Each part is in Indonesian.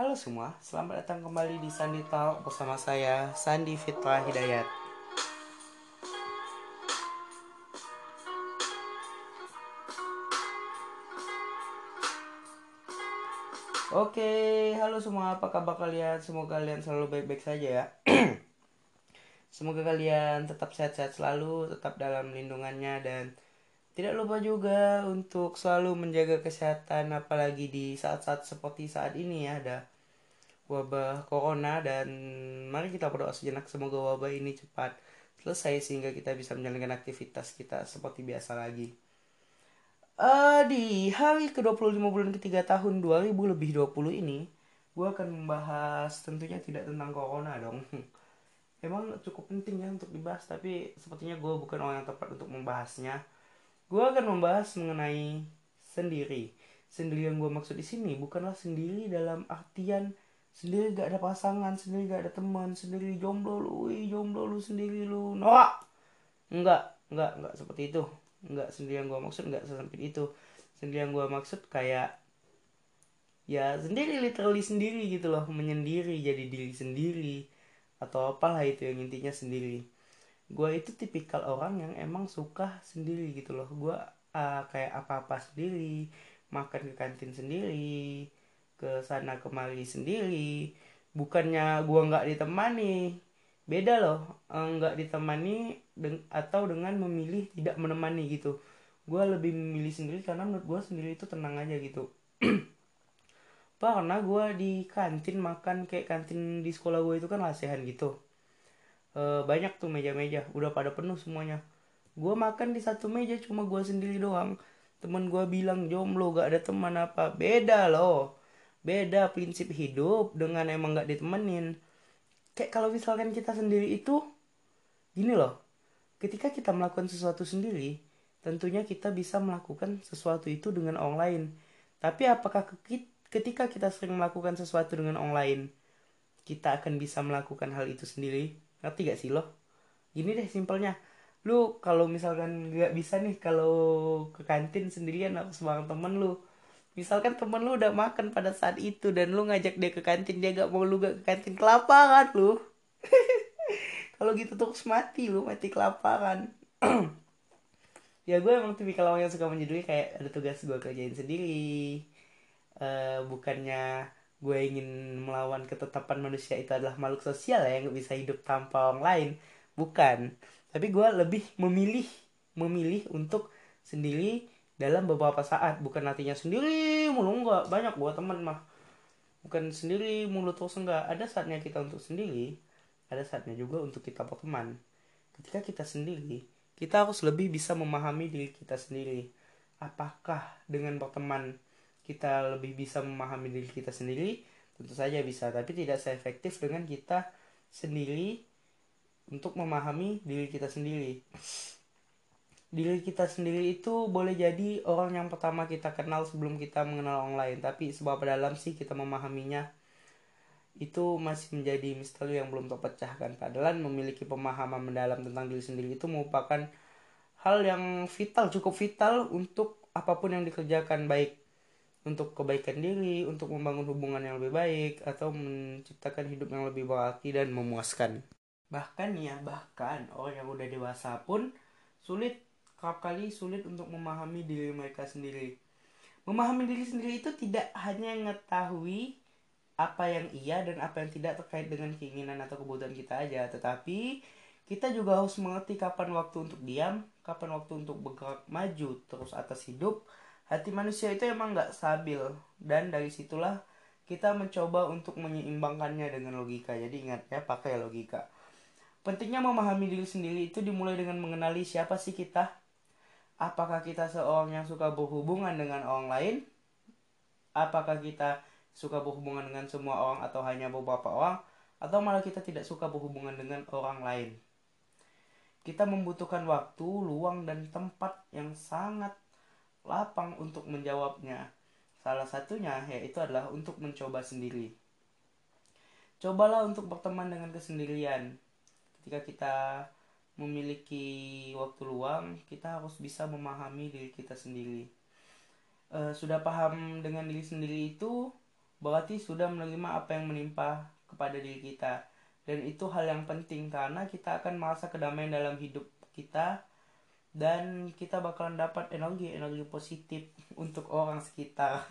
Halo semua, selamat datang kembali di Sandi Talk bersama saya Sandi Fitra Hidayat. Oke, halo semua, apa kabar kalian? Semoga kalian selalu baik-baik saja ya. Semoga kalian tetap sehat-sehat selalu, tetap dalam lindungannya dan tidak lupa juga untuk selalu menjaga kesehatan apalagi di saat-saat seperti saat ini ya ada wabah corona dan mari kita berdoa sejenak semoga wabah ini cepat selesai sehingga kita bisa menjalankan aktivitas kita seperti biasa lagi. Uh, di hari ke-25 bulan ketiga tahun 2000 lebih 20 ini, gue akan membahas tentunya tidak tentang corona dong. Emang cukup penting ya untuk dibahas, tapi sepertinya gue bukan orang yang tepat untuk membahasnya. Gue akan membahas mengenai sendiri. Sendiri yang gue maksud di sini bukanlah sendiri dalam artian sendiri gak ada pasangan, sendiri gak ada teman, sendiri jomblo lu, jomblo lu sendiri lu, noak. Enggak, enggak, enggak seperti itu. Nggak sendiri yang gue maksud nggak sesempit itu. Sendiri yang gue maksud kayak ya sendiri literally sendiri gitu loh. Menyendiri jadi diri sendiri atau apalah itu yang intinya sendiri gue itu tipikal orang yang emang suka sendiri gitu loh. Gue uh, kayak apa-apa sendiri makan ke kantin sendiri ke sana kemari sendiri. Bukannya gue nggak ditemani beda loh eh, nggak ditemani deng atau dengan memilih tidak menemani gitu. Gue lebih memilih sendiri karena menurut gue sendiri itu tenang aja gitu. Karena gue di kantin makan kayak kantin di sekolah gue itu kan lasehan gitu e, banyak tuh meja-meja udah pada penuh semuanya. Gue makan di satu meja cuma gue sendiri doang. Temen gue bilang jomblo gak ada teman apa? Beda loh. Beda prinsip hidup dengan emang gak ditemenin. Kayak kalau misalkan kita sendiri itu gini loh. Ketika kita melakukan sesuatu sendiri tentunya kita bisa melakukan sesuatu itu dengan orang lain. Tapi apakah ketika kita sering melakukan sesuatu dengan orang lain kita akan bisa melakukan hal itu sendiri ngerti gak sih loh gini deh simpelnya. Lu kalau misalkan gak bisa nih kalau ke kantin sendirian harus bareng temen lu. Misalkan temen lu udah makan pada saat itu dan lu ngajak dia ke kantin dia gak mau lu gak ke kantin kelaparan lu. Kalau gitu terus mati lu mati kelaparan. Ya gue emang tipikal orang yang suka menyendiri kayak ada tugas gue kerjain sendiri. Uh, bukannya gue ingin melawan ketetapan manusia itu adalah makhluk sosial ya yang gak bisa hidup tanpa orang lain. Bukan. Tapi gue lebih memilih memilih untuk sendiri dalam beberapa saat. Bukan artinya sendiri mulu enggak banyak buat teman mah. Bukan sendiri mulu terus enggak ada saatnya kita untuk sendiri. Ada saatnya juga untuk kita berteman. Ketika kita sendiri kita harus lebih bisa memahami diri kita sendiri. Apakah dengan berteman kita lebih bisa memahami diri kita sendiri tentu saja bisa. Tapi tidak seefektif dengan kita sendiri untuk memahami diri kita sendiri. Diri kita sendiri itu boleh jadi orang yang pertama kita kenal sebelum kita mengenal orang lain. Tapi seberapa dalam sih kita memahaminya itu masih menjadi misteri yang belum terpecahkan. Padahal memiliki pemahaman mendalam tentang diri sendiri itu merupakan hal yang vital cukup vital untuk apa pun yang dikerjakan. Baik untuk kebaikan diri untuk membangun hubungan yang lebih baik atau menciptakan hidup yang lebih berarti dan memuaskan bahkan ya bahkan orang yang udah dewasa pun sulit kerap kali sulit untuk memahami diri mereka sendiri. Memahami diri sendiri itu tidak hanya mengetahui apa yang iya dan apa yang tidak terkait dengan keinginan atau kebutuhan kita aja, tetapi kita juga harus mengerti kapan waktu untuk diam, kapan waktu untuk bergerak maju terus atas hidup. Hati manusia itu emang nggak stabil. Dan dari situlah kita mencoba untuk menyeimbangkannya dengan logika. Jadi ingat ya pakai logika. Pentingnya memahami diri sendiri itu dimulai dengan mengenali siapa sih kita, apakah kita seorang yang suka berhubungan dengan orang lain? Apakah kita suka berhubungan dengan semua orang atau hanya beberapa orang? Atau malah kita tidak suka berhubungan dengan orang lain? Kita membutuhkan waktu, luang, dan tempat yang sangat lapang untuk menjawabnya. Salah satunya yaitu adalah untuk mencoba sendiri. Cobalah untuk berteman dengan kesendirian. Ketika kita memiliki waktu luang, kita harus bisa memahami diri kita sendiri. Uh, sudah paham dengan diri sendiri itu, berarti sudah menerima apa yang menimpa kepada diri kita dan itu hal yang penting karena kita akan merasa kedamaian dalam hidup kita dan kita bakalan dapat energi energi positif untuk orang sekitar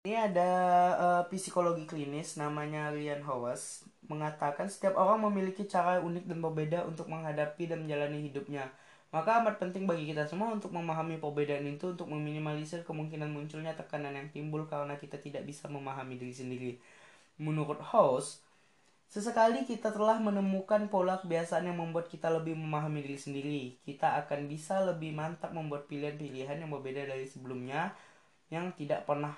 ini ada uh, psikologi klinis namanya Ryan Howes mengatakan setiap orang memiliki cara unik dan berbeda untuk menghadapi dan menjalani hidupnya maka amat penting bagi kita semua untuk memahami perbedaan itu untuk meminimalisir kemungkinan munculnya tekanan yang timbul karena kita tidak bisa memahami diri sendiri. Menurut House, sesekali kita telah menemukan pola kebiasaan yang membuat kita lebih memahami diri sendiri. Kita akan bisa lebih mantap membuat pilihan-pilihan yang berbeda dari sebelumnya yang tidak pernah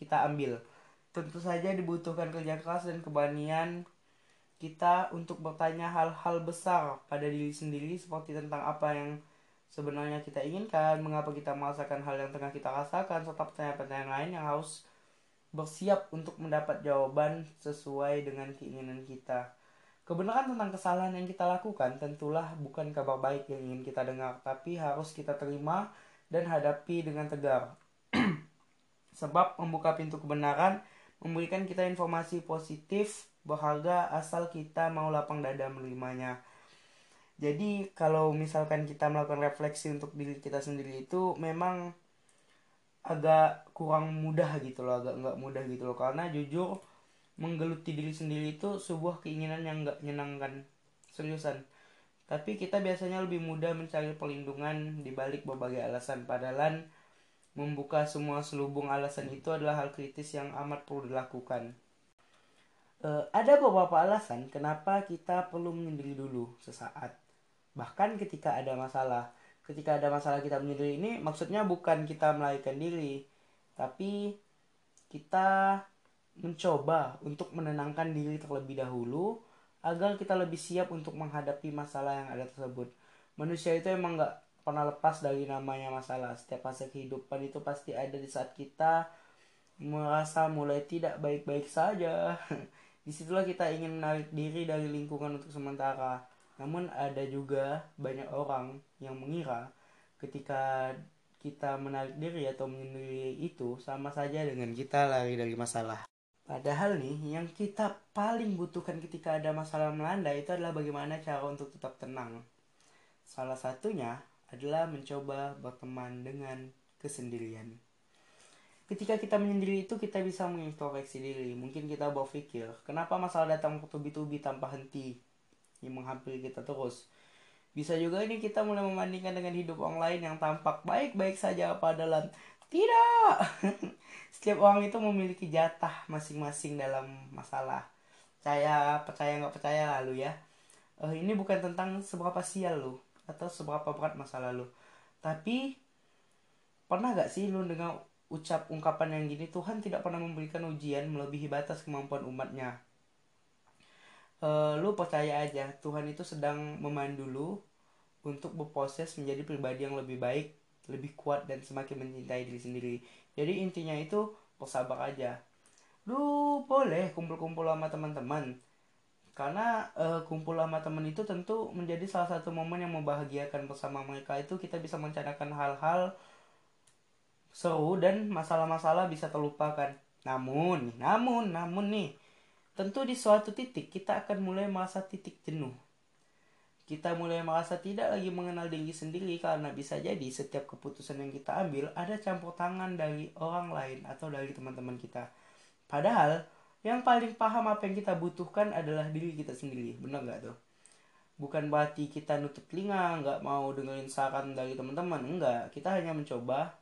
kita ambil. Tentu saja dibutuhkan kerja keras dan keberanian kita untuk bertanya hal-hal besar pada diri sendiri seperti tentang apa yang sebenarnya kita inginkan, mengapa kita merasakan hal yang tengah kita rasakan, serta pertanyaan-pertanyaan lain yang harus bersiap untuk mendapat jawaban sesuai dengan keinginan kita. Kebenaran tentang kesalahan yang kita lakukan tentulah bukan kabar baik yang ingin kita dengar, tapi harus kita terima dan hadapi dengan tegar. Sebab membuka pintu kebenaran memberikan kita informasi positif berharga asal kita mau lapang dada menerimanya. Jadi kalau misalkan kita melakukan refleksi untuk diri kita sendiri itu memang agak kurang mudah gitu loh, agak nggak mudah gitu loh karena jujur menggeluti diri sendiri itu sebuah keinginan yang nggak menyenangkan seriusan. Tapi kita biasanya lebih mudah mencari perlindungan di balik berbagai alasan padahal membuka semua selubung alasan itu adalah hal kritis yang amat perlu dilakukan uh, ada beberapa alasan kenapa kita perlu menyendiri dulu sesaat. Bahkan ketika ada masalah. Ketika ada masalah kita menyendiri ini maksudnya bukan kita melarikan diri, tapi kita mencoba untuk menenangkan diri terlebih dahulu agar kita lebih siap untuk menghadapi masalah yang ada tersebut. Manusia itu emang nggak pernah lepas dari namanya masalah. Setiap fase kehidupan itu pasti ada di saat kita merasa mulai tidak baik-baik saja. Di situlah kita ingin menarik diri dari lingkungan untuk sementara. Namun ada juga banyak orang yang mengira ketika kita menarik diri atau menyendiri itu sama saja dengan kita lari dari masalah. Padahal nih, yang kita paling butuhkan ketika ada masalah melanda itu adalah bagaimana cara untuk tetap tenang. Salah satunya adalah mencoba berteman dengan kesendirian ketika kita menyendiri itu kita bisa mengintrospeksi diri mungkin kita berpikir kenapa masalah datang bertubi-tubi tanpa henti yang menghampiri kita terus. Bisa juga ini kita mulai membandingkan dengan hidup orang lain yang tampak baik-baik saja padahal tidak! Setiap orang itu memiliki jatah masing-masing dalam masalah. Percaya percaya nggak percaya lalu ya. Uh, ini bukan tentang seberapa sial lo atau seberapa berat masalah lo tapi pernah gak sih lu dengar ucap ungkapan yang gini Tuhan tidak pernah memberikan ujian melebihi batas kemampuan umatnya uh, lu percaya aja Tuhan itu sedang memandu lu untuk berproses menjadi pribadi yang lebih baik lebih kuat dan semakin mencintai diri sendiri. Jadi intinya itu bersabar aja. Lu boleh kumpul-kumpul sama teman-teman. Karena uh, kumpul sama teman itu tentu menjadi salah satu momen yang membahagiakan bersama mereka. Itu kita bisa mencanakan hal-hal seru dan masalah-masalah bisa terlupakan. Namun, namun, namun nih, tentu di suatu titik kita akan mulai merasa titik jenuh. Kita mulai merasa tidak lagi mengenal diri sendiri karena bisa jadi setiap keputusan yang kita ambil ada campur tangan dari orang lain atau dari teman-teman kita. Padahal yang paling paham apa yang kita butuhkan adalah diri kita sendiri. Benar nggak tuh? Bukan berarti kita nutup telinga, nggak mau dengerin saran dari teman-teman. Enggak, kita hanya mencoba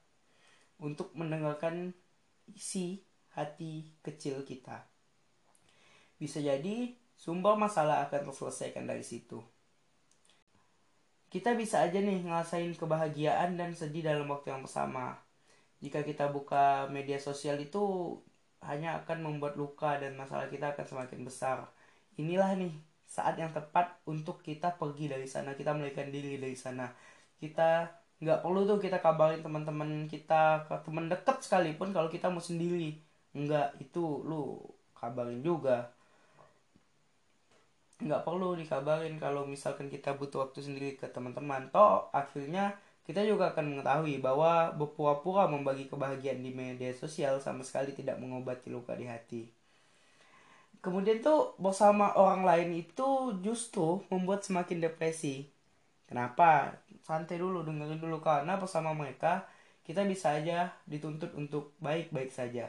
untuk mendengarkan isi hati kecil kita. Bisa jadi sumber masalah akan terselesaikan dari situ. Kita bisa aja nih ngerasain kebahagiaan dan sedih dalam waktu yang bersama. Jika kita buka media sosial itu hanya akan membuat luka dan masalah kita akan semakin besar. Inilah nih saat yang tepat untuk kita pergi dari sana, kita melarikan diri dari sana. Kita nggak perlu tuh kita kabarin teman-teman kita ke teman dekat sekalipun kalau kita mau sendiri nggak itu lu kabarin juga nggak perlu dikabarin kalau misalkan kita butuh waktu sendiri ke teman-teman toh akhirnya kita juga akan mengetahui bahwa berpura-pura membagi kebahagiaan di media sosial sama sekali tidak mengobati luka di hati. Kemudian tuh bersama orang lain itu justru membuat semakin depresi. Kenapa? Santai dulu, dengerin dulu karena bersama mereka kita bisa aja dituntut untuk baik-baik saja.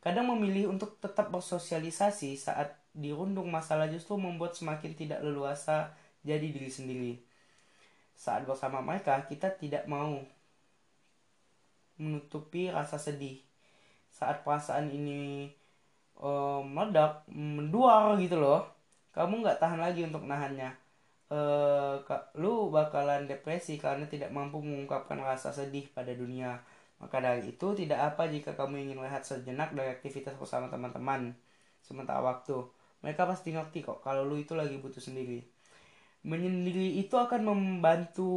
Kadang memilih untuk tetap bersosialisasi saat dirundung masalah justru membuat semakin tidak leluasa jadi diri sendiri. Saat bersama mereka kita tidak mau menutupi rasa sedih. Saat perasaan ini uh, meledak menduar gitu loh kamu nggak tahan lagi untuk nahannya. Uh, lu bakalan depresi karena tidak mampu mengungkapkan rasa sedih pada dunia. Maka dari itu tidak apa jika kamu ingin melihat sejenak dari aktivitas bersama teman-teman sementara waktu mereka pasti ngerti kok kalau lu itu lagi butuh sendiri. Menyendiri itu akan membantu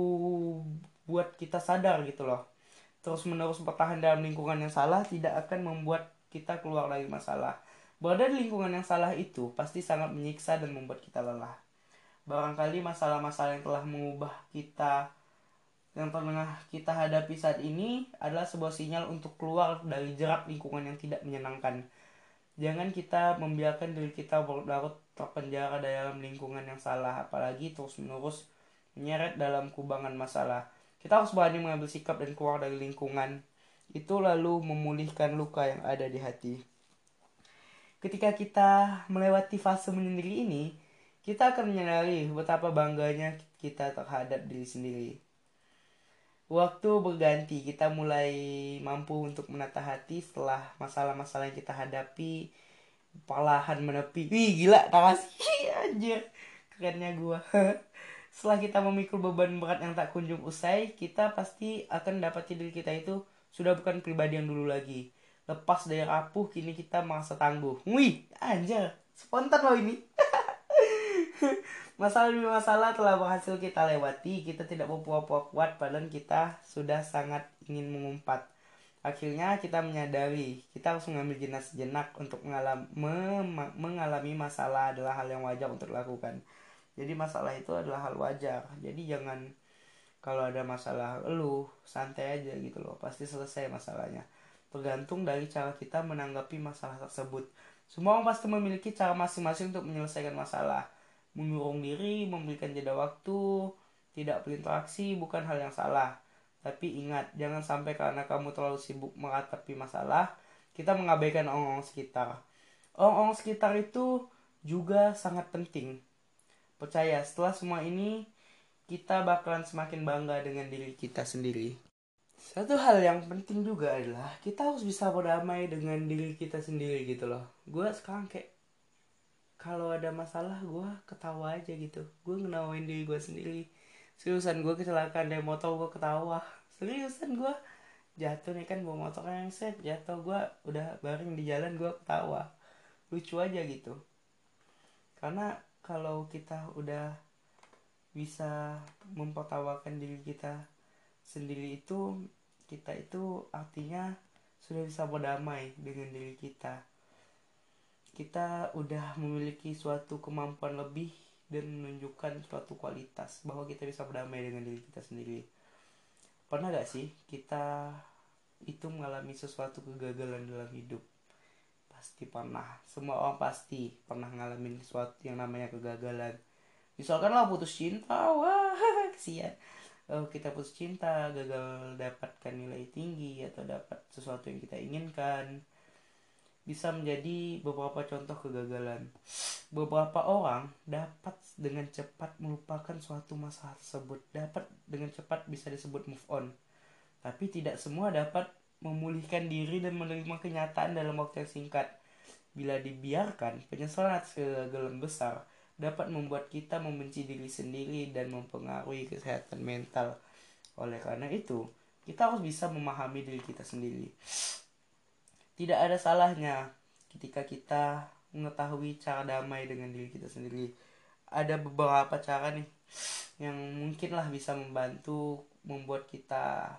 buat kita sadar gitu loh. Terus menerus bertahan dalam lingkungan yang salah tidak akan membuat kita keluar dari masalah. Berada di lingkungan yang salah itu pasti sangat menyiksa dan membuat kita lelah. Barangkali masalah-masalah yang telah mengubah kita yang tengah kita hadapi saat ini adalah sebuah sinyal untuk keluar dari jerat lingkungan yang tidak menyenangkan Jangan kita membiarkan diri kita berlarut terpenjara dalam lingkungan yang salah, apalagi terus-menerus menyeret dalam kubangan masalah. Kita harus berani mengambil sikap dan keluar dari lingkungan itu lalu memulihkan luka yang ada di hati. Ketika kita melewati fase menyendiri ini, kita akan menyadari betapa bangganya kita terhadap diri sendiri. Waktu berganti, kita mulai mampu untuk menata hati setelah masalah-masalah yang kita hadapi perlahan menepi. Wih, gila, makasih anjir. Kerennya gua. setelah kita memikul beban berat yang tak kunjung usai, kita pasti akan dapat diri kita itu sudah bukan pribadi yang dulu lagi. Lepas dari rapuh, kini kita merasa tangguh. Wih, anjir. Spontan loh ini. Masalah demi masalah telah berhasil kita lewati, kita tidak berpura-pura kuat padahal kita sudah sangat ingin mengumpat. Akhirnya kita menyadari kita harus mengambil jenas sejenak untuk mengalami, mengalami masalah adalah hal yang wajar untuk dilakukan. Jadi masalah itu adalah hal wajar. Jadi jangan kalau ada masalah lu santai aja gitu loh, pasti selesai masalahnya. Tergantung dari cara kita menanggapi masalah tersebut. Semua orang pasti memiliki cara masing-masing untuk menyelesaikan masalah mengurung diri, memberikan jeda waktu, tidak berinteraksi bukan hal yang salah. Tapi ingat, jangan sampai karena kamu terlalu sibuk meratapi masalah, kita mengabaikan ong-ong sekitar. Ong-ong sekitar itu juga sangat penting. Percaya, setelah semua ini, kita bakalan semakin bangga dengan diri kita sendiri. Satu hal yang penting juga adalah kita harus bisa berdamai dengan diri kita sendiri gitu loh. Gue sekarang kayak kalau ada masalah gue ketawa aja gitu. Gue ngenawain diri gue sendiri. Seriusan gue kecelakaan dari motor gue ketawa. Seriusan gue jatuh nih kan bawa motor yang set jatuh. Gue udah baring di jalan gue ketawa. Lucu aja gitu. Karena kalau kita udah bisa mempertawakan diri kita sendiri itu kita itu artinya sudah bisa berdamai dengan diri kita kita udah memiliki suatu kemampuan lebih dan menunjukkan suatu kualitas bahwa kita bisa berdamai dengan diri kita sendiri. Pernah gak sih kita itu mengalami sesuatu kegagalan dalam hidup? Pasti pernah. Semua orang pasti pernah ngalamin sesuatu yang namanya kegagalan. Misalkan lah putus cinta wah kesian. Oh, kita putus cinta gagal dapatkan nilai tinggi atau dapat sesuatu yang kita inginkan bisa menjadi beberapa contoh kegagalan. Beberapa orang dapat dengan cepat melupakan suatu masalah tersebut, dapat dengan cepat bisa disebut move on. Tapi tidak semua dapat memulihkan diri dan menerima kenyataan dalam waktu yang singkat. Bila dibiarkan, penyesalan atas kegagalan besar dapat membuat kita membenci diri sendiri dan mempengaruhi kesehatan mental. Oleh karena itu, kita harus bisa memahami diri kita sendiri tidak ada salahnya ketika kita mengetahui cara damai dengan diri kita sendiri. Ada beberapa cara nih yang mungkinlah bisa membantu membuat kita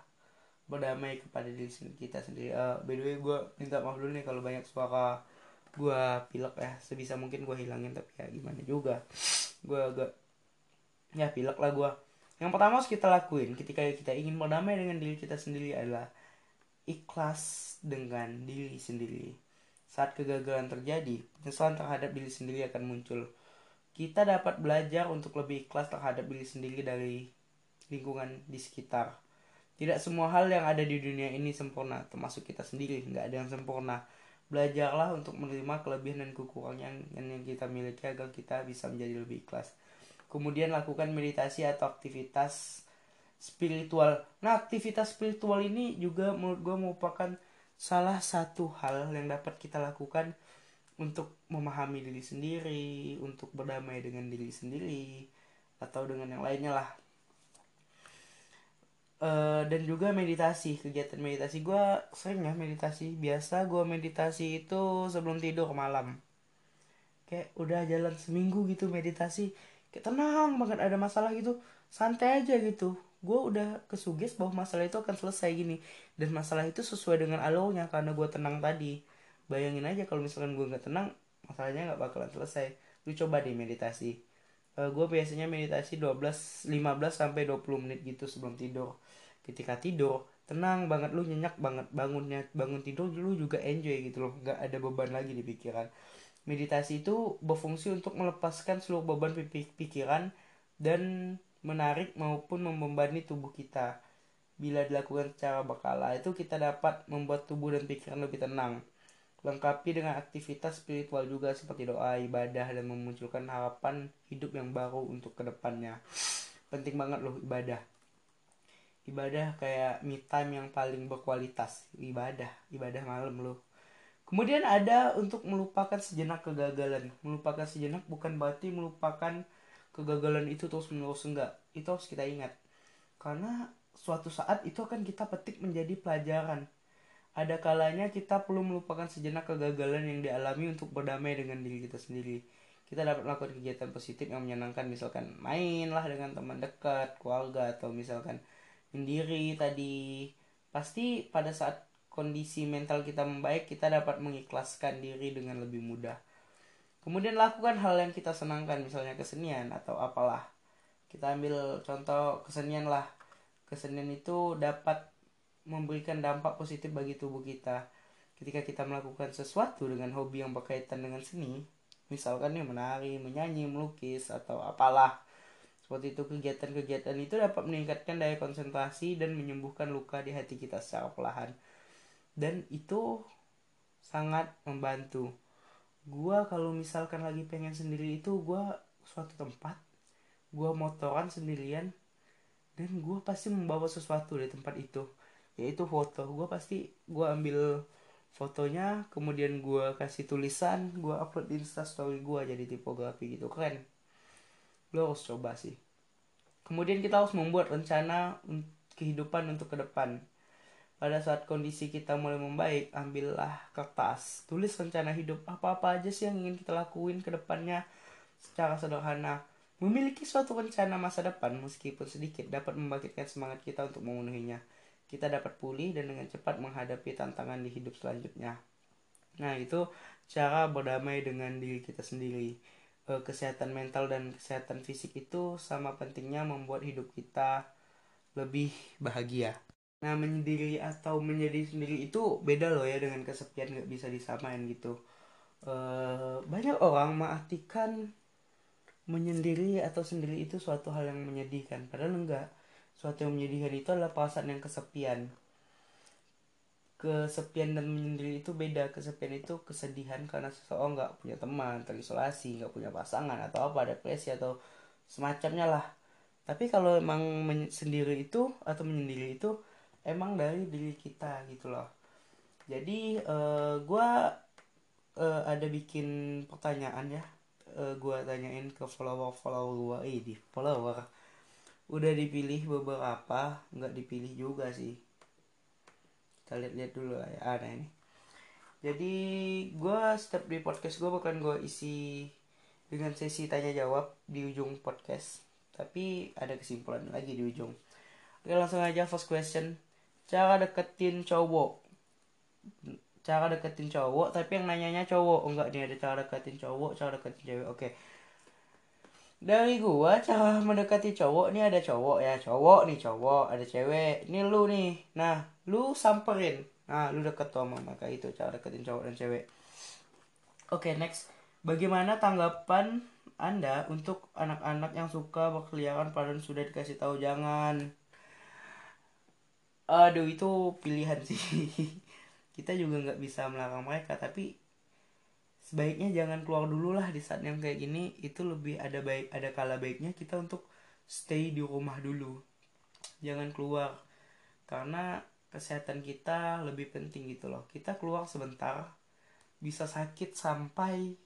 berdamai kepada diri kita sendiri. Uh, by the way gue minta maaf dulu nih kalau banyak suara gue pilek ya. Sebisa mungkin gue hilangin tapi ya gimana juga. Gue agak ya pilek lah gue yang pertama harus kita lakuin ketika kita ingin berdamai dengan diri kita sendiri adalah ikhlas dengan diri sendiri. Saat kegagalan terjadi penyesalan terhadap diri sendiri akan muncul. Kita dapat belajar untuk lebih ikhlas terhadap diri sendiri dari lingkungan di sekitar. Tidak semua hal yang ada di dunia ini sempurna termasuk kita sendiri. Nggak ada yang sempurna. Belajarlah untuk menerima kelebihan dan kekurangan yang, yang kita miliki agar kita bisa menjadi lebih ikhlas. Kemudian lakukan meditasi atau aktivitas spiritual. Nah aktivitas spiritual ini juga menurut gue merupakan salah satu hal yang dapat kita lakukan untuk memahami diri sendiri untuk berdamai dengan diri sendiri atau dengan yang lainnya lah. Uh, dan juga meditasi kegiatan meditasi. Gue sering ya meditasi. Biasa gue meditasi itu sebelum tidur malam. Kayak udah jalan seminggu gitu meditasi. Kayak tenang banget ada masalah gitu. Santai aja gitu gue udah kesuges bahwa masalah itu akan selesai gini. Dan masalah itu sesuai dengan alurnya karena gue tenang tadi. Bayangin aja kalau misalkan gue nggak tenang masalahnya nggak bakalan selesai. Lu coba deh meditasi. Uh, eh, gue biasanya meditasi 12 15 sampai 20 menit gitu sebelum tidur. Ketika tidur tenang banget lu nyenyak banget bangunnya bangun tidur lu juga enjoy gitu loh. Nggak ada beban lagi di pikiran. Meditasi itu berfungsi untuk melepaskan seluruh beban pikiran dan menarik maupun membebani tubuh kita bila dilakukan secara berkala itu kita dapat membuat tubuh dan pikiran lebih tenang lengkapi dengan aktivitas spiritual juga seperti doa, ibadah, dan memunculkan harapan hidup yang baru untuk ke depannya. Penting banget loh ibadah. Ibadah kayak me time yang paling berkualitas. Ibadah, ibadah malam loh. Kemudian ada untuk melupakan sejenak kegagalan. Melupakan sejenak bukan berarti melupakan kegagalan itu terus menerus enggak. Itu harus kita ingat. Karena suatu saat itu akan kita petik menjadi pelajaran ada kalanya kita perlu melupakan sejenak kegagalan yang dialami untuk berdamai dengan diri kita sendiri. Kita dapat melakukan kegiatan positif yang menyenangkan, misalkan main lah dengan teman dekat, keluarga, atau misalkan sendiri tadi. Pasti pada saat kondisi mental kita membaik, kita dapat mengikhlaskan diri dengan lebih mudah. Kemudian lakukan hal yang kita senangkan, misalnya kesenian atau apalah. Kita ambil contoh kesenian lah. Kesenian itu dapat memberikan dampak positif bagi tubuh kita ketika kita melakukan sesuatu dengan hobi yang berkaitan dengan seni misalkan nih menari menyanyi melukis atau apalah seperti itu kegiatan-kegiatan itu dapat meningkatkan daya konsentrasi dan menyembuhkan luka di hati kita secara perlahan dan itu sangat membantu gua kalau misalkan lagi pengen sendiri itu gua suatu tempat gua motoran sendirian dan gua pasti membawa sesuatu di tempat itu yaitu foto. Gue pasti gue ambil fotonya kemudian gue kasih tulisan gue upload di instastory gue jadi tipografi gitu. Keren. Lo harus coba sih. Kemudian kita harus membuat rencana kehidupan untuk ke depan pada saat kondisi kita mulai membaik ambillah kertas tulis rencana hidup apa-apa aja sih yang ingin kita lakuin ke depannya secara sederhana memiliki suatu rencana masa depan meskipun sedikit dapat membangkitkan semangat kita untuk memenuhinya kita dapat pulih dan dengan cepat menghadapi tantangan di hidup selanjutnya. Nah, itu cara berdamai dengan diri kita sendiri. E, kesehatan mental dan kesehatan fisik itu sama pentingnya membuat hidup kita lebih bahagia. Nah, menyendiri atau menjadi sendiri itu beda loh ya dengan kesepian nggak bisa disamain gitu. E, banyak orang mengartikan menyendiri atau sendiri itu suatu hal yang menyedihkan, padahal enggak. Suatu yang menyedihkan itu adalah perasaan yang kesepian. Kesepian dan menyendiri itu beda. Kesepian itu kesedihan karena seseorang nggak punya teman terisolasi nggak punya pasangan atau apa depresi atau semacamnya lah. Tapi kalau emang sendiri itu atau menyendiri itu emang dari diri kita gitu loh. Jadi uh, eh, gue uh, ada bikin pertanyaan ya. Uh, eh, gue tanyain ke follower follower gue di follower. Udah dipilih beberapa nggak dipilih juga sih. Kita lihat-lihat dulu ya. Ada ini. Jadi gue step di podcast gue bukan gue isi dengan sesi tanya jawab di ujung podcast. Tapi ada kesimpulan lagi di ujung. Oke langsung aja first question cara deketin cowok. Cara deketin cowok tapi yang nanyanya cowok. Enggak nih ada cara deketin cowok cara deketin cewek. Oke. Dari gua cara mendekati cowok nih ada cowok ya. Cowok nih cowok. Ada cewek ini lu nih. Nah lu samperin. Nah lu deket sama mereka itu cara deketin cowok dan cewek. Oke okay, next. Bagaimana tanggapan anda untuk anak-anak yang suka berkeliaran padahal sudah dikasih tahu jangan aduh itu pilihan sih. Kita juga nggak bisa melarang mereka tapi sebaiknya jangan keluar dulu lah di saat yang kayak gini. Itu lebih ada baik ada kala baiknya kita untuk stay di rumah dulu. Jangan keluar karena kesehatan kita lebih penting gitu loh. Kita keluar sebentar bisa sakit sampai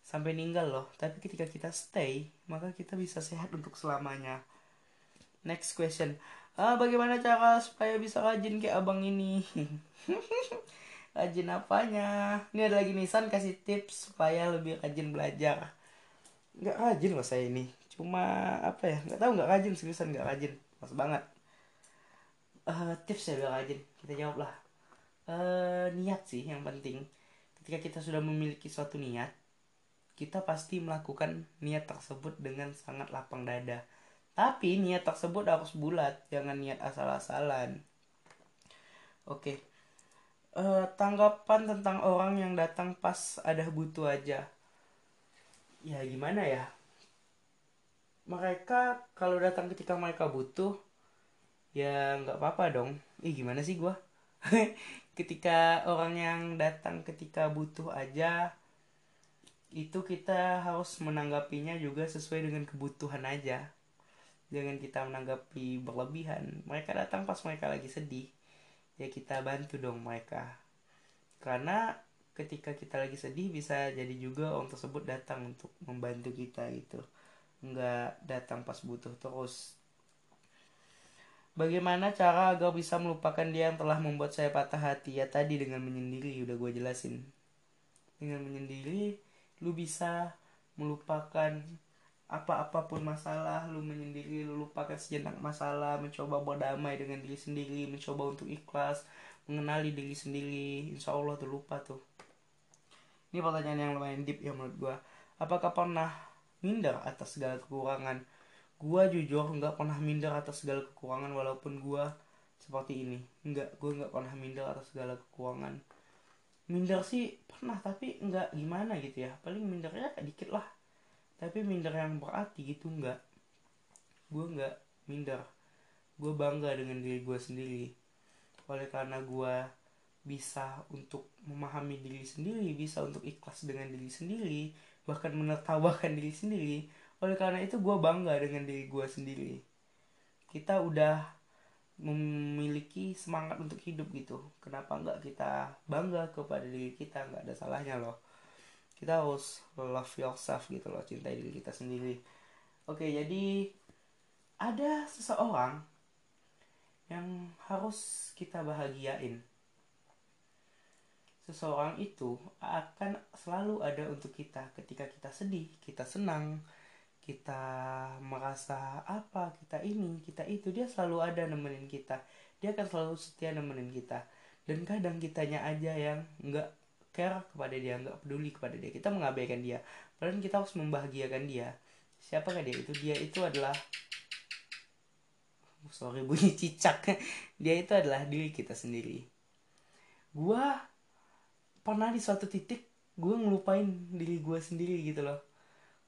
sampai meninggal loh. Tapi ketika kita stay maka kita bisa sehat untuk selamanya. Next question ah, bagaimana cara supaya bisa rajin kayak abang ini? Rajin apanya? Ini ada lagi Nisan kasih tips supaya lebih rajin belajar. Nggak rajin loh saya ini. Cuma apa ya? Nggak tahu nggak rajin seriusan nggak rajin. Mas banget. Uh, tips ya biar rajin. Kita jawab lah. Uh, niat sih yang penting. Ketika kita sudah memiliki suatu niat kita pasti melakukan niat tersebut dengan sangat lapang dada tapi niat tersebut harus bulat jangan niat asal-asalan. Oke. Okay uh, tanggapan tentang orang yang datang pas ada butuh aja. Ya gimana ya? Mereka kalau datang ketika mereka butuh ya nggak apa-apa dong. Ih gimana sih gue ketika orang yang datang ketika butuh aja itu kita harus menanggapinya juga sesuai dengan kebutuhan aja jangan kita menanggapi berlebihan mereka datang pas mereka lagi sedih ya kita bantu dong mereka karena ketika kita lagi sedih bisa jadi juga orang tersebut datang untuk membantu kita itu nggak datang pas butuh terus Bagaimana cara agar bisa melupakan dia yang telah membuat saya patah hati? Ya tadi dengan menyendiri, udah gue jelasin. Dengan menyendiri, lu bisa melupakan apa-apapun masalah lu menyendiri lu lupakan sejenak masalah mencoba berdamai dengan diri sendiri mencoba untuk ikhlas mengenali diri sendiri insya Allah tuh lupa tuh. Ini pertanyaan yang lumayan deep ya menurut gua. Apakah pernah minder atas segala kekurangan? Gua jujur nggak pernah minder atas segala kekurangan walaupun gua seperti ini. Nggak gua nggak pernah minder atas segala kekurangan. Minder sih pernah tapi nggak gimana gitu ya. Paling mindernya dikit lah tapi minder yang berarti gitu nggak. Gue nggak minder. Gue bangga dengan diri gue sendiri. Oleh karena gue bisa untuk memahami diri sendiri bisa untuk ikhlas dengan diri sendiri bahkan menertawakan diri sendiri oleh karena itu gue bangga dengan diri gue sendiri. Kita udah memiliki semangat untuk hidup gitu. Kenapa nggak kita bangga kepada diri kita? Nggak ada salahnya loh kita harus love yourself gitu loh cintai diri kita sendiri. Oke jadi ada seseorang yang harus kita bahagiain. Seseorang itu akan selalu ada untuk kita. Ketika kita sedih kita senang kita merasa apa kita ini kita itu dia selalu ada nemenin kita. Dia akan selalu setia nemenin kita. Dan kadang kitanya aja yang nggak care kepada dia nggak peduli kepada dia. Kita mengabaikan dia. Padahal kita harus membahagiakan dia. Siapakah dia? Itu dia itu adalah sorry bunyi cicak. Dia itu adalah diri kita sendiri. Gua pernah di suatu titik gue ngelupain diri gue sendiri gitu loh.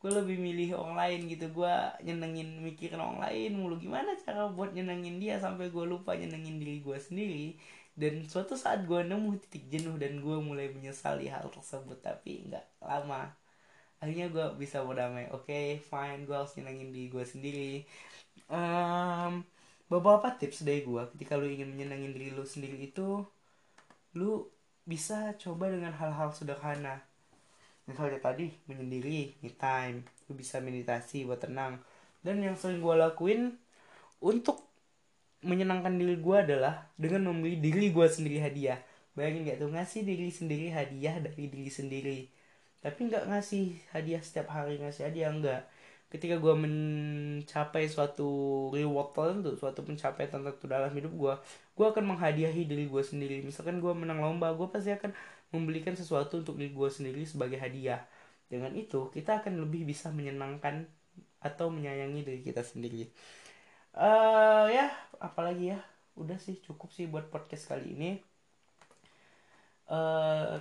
Gue lebih milih orang lain gitu. Gue nyenengin mikirin orang lain mulu. Gimana cara buat nyenengin dia sampai gue lupa nyenengin diri gue sendiri dan suatu saat gue nemu titik jenuh dan gue mulai menyesali hal tersebut tapi nggak lama. Akhirnya gue bisa berdamai. Oke okay, fine. Gue harus nyenengin diri gue sendiri. Um, beberapa tips dari gue ketika lu ingin menyenangin diri lu sendiri itu lu bisa coba dengan hal-hal sederhana. Misalnya tadi menyendiri me time. Lu bisa meditasi buat tenang. Dan yang sering gue lakuin untuk menyenangkan diri gue adalah dengan memberi diri gue sendiri hadiah. Bayangin gak tuh ngasih diri sendiri hadiah dari diri sendiri. Tapi nggak ngasih hadiah setiap hari ngasih hadiah enggak ketika gue mencapai suatu reward tertentu suatu pencapaian tertentu dalam hidup gue gue akan menghadiahi diri gue sendiri. Misalkan gue menang lomba gue pasti akan membelikan sesuatu untuk diri gue sendiri sebagai hadiah. Dengan itu kita akan lebih bisa menyenangkan atau menyayangi diri kita sendiri uh, ya apalagi ya? Udah sih cukup sih buat podcast kali ini. Uh,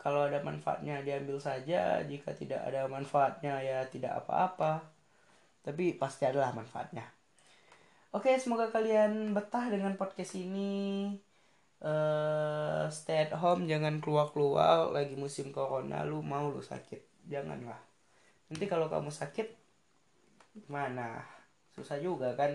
kalau ada manfaatnya diambil saja. Jika tidak ada manfaatnya ya tidak apa-apa. Tapi pasti adalah manfaatnya. Oke semoga kalian betah dengan podcast ini. Uh, stay at home jangan keluar keluar lagi musim corona lu mau lu sakit. Janganlah. Nanti kalau kamu sakit mana susah juga kan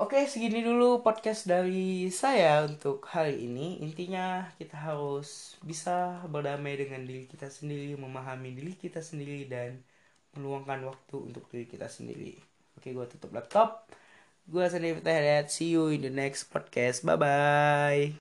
Oke, segini dulu podcast dari saya untuk hari ini. Intinya kita harus bisa berdamai dengan diri kita sendiri, memahami diri kita sendiri dan meluangkan waktu untuk diri kita sendiri. Oke, gue tutup laptop. Gue sendiri Fatah See you in the next podcast. Bye bye.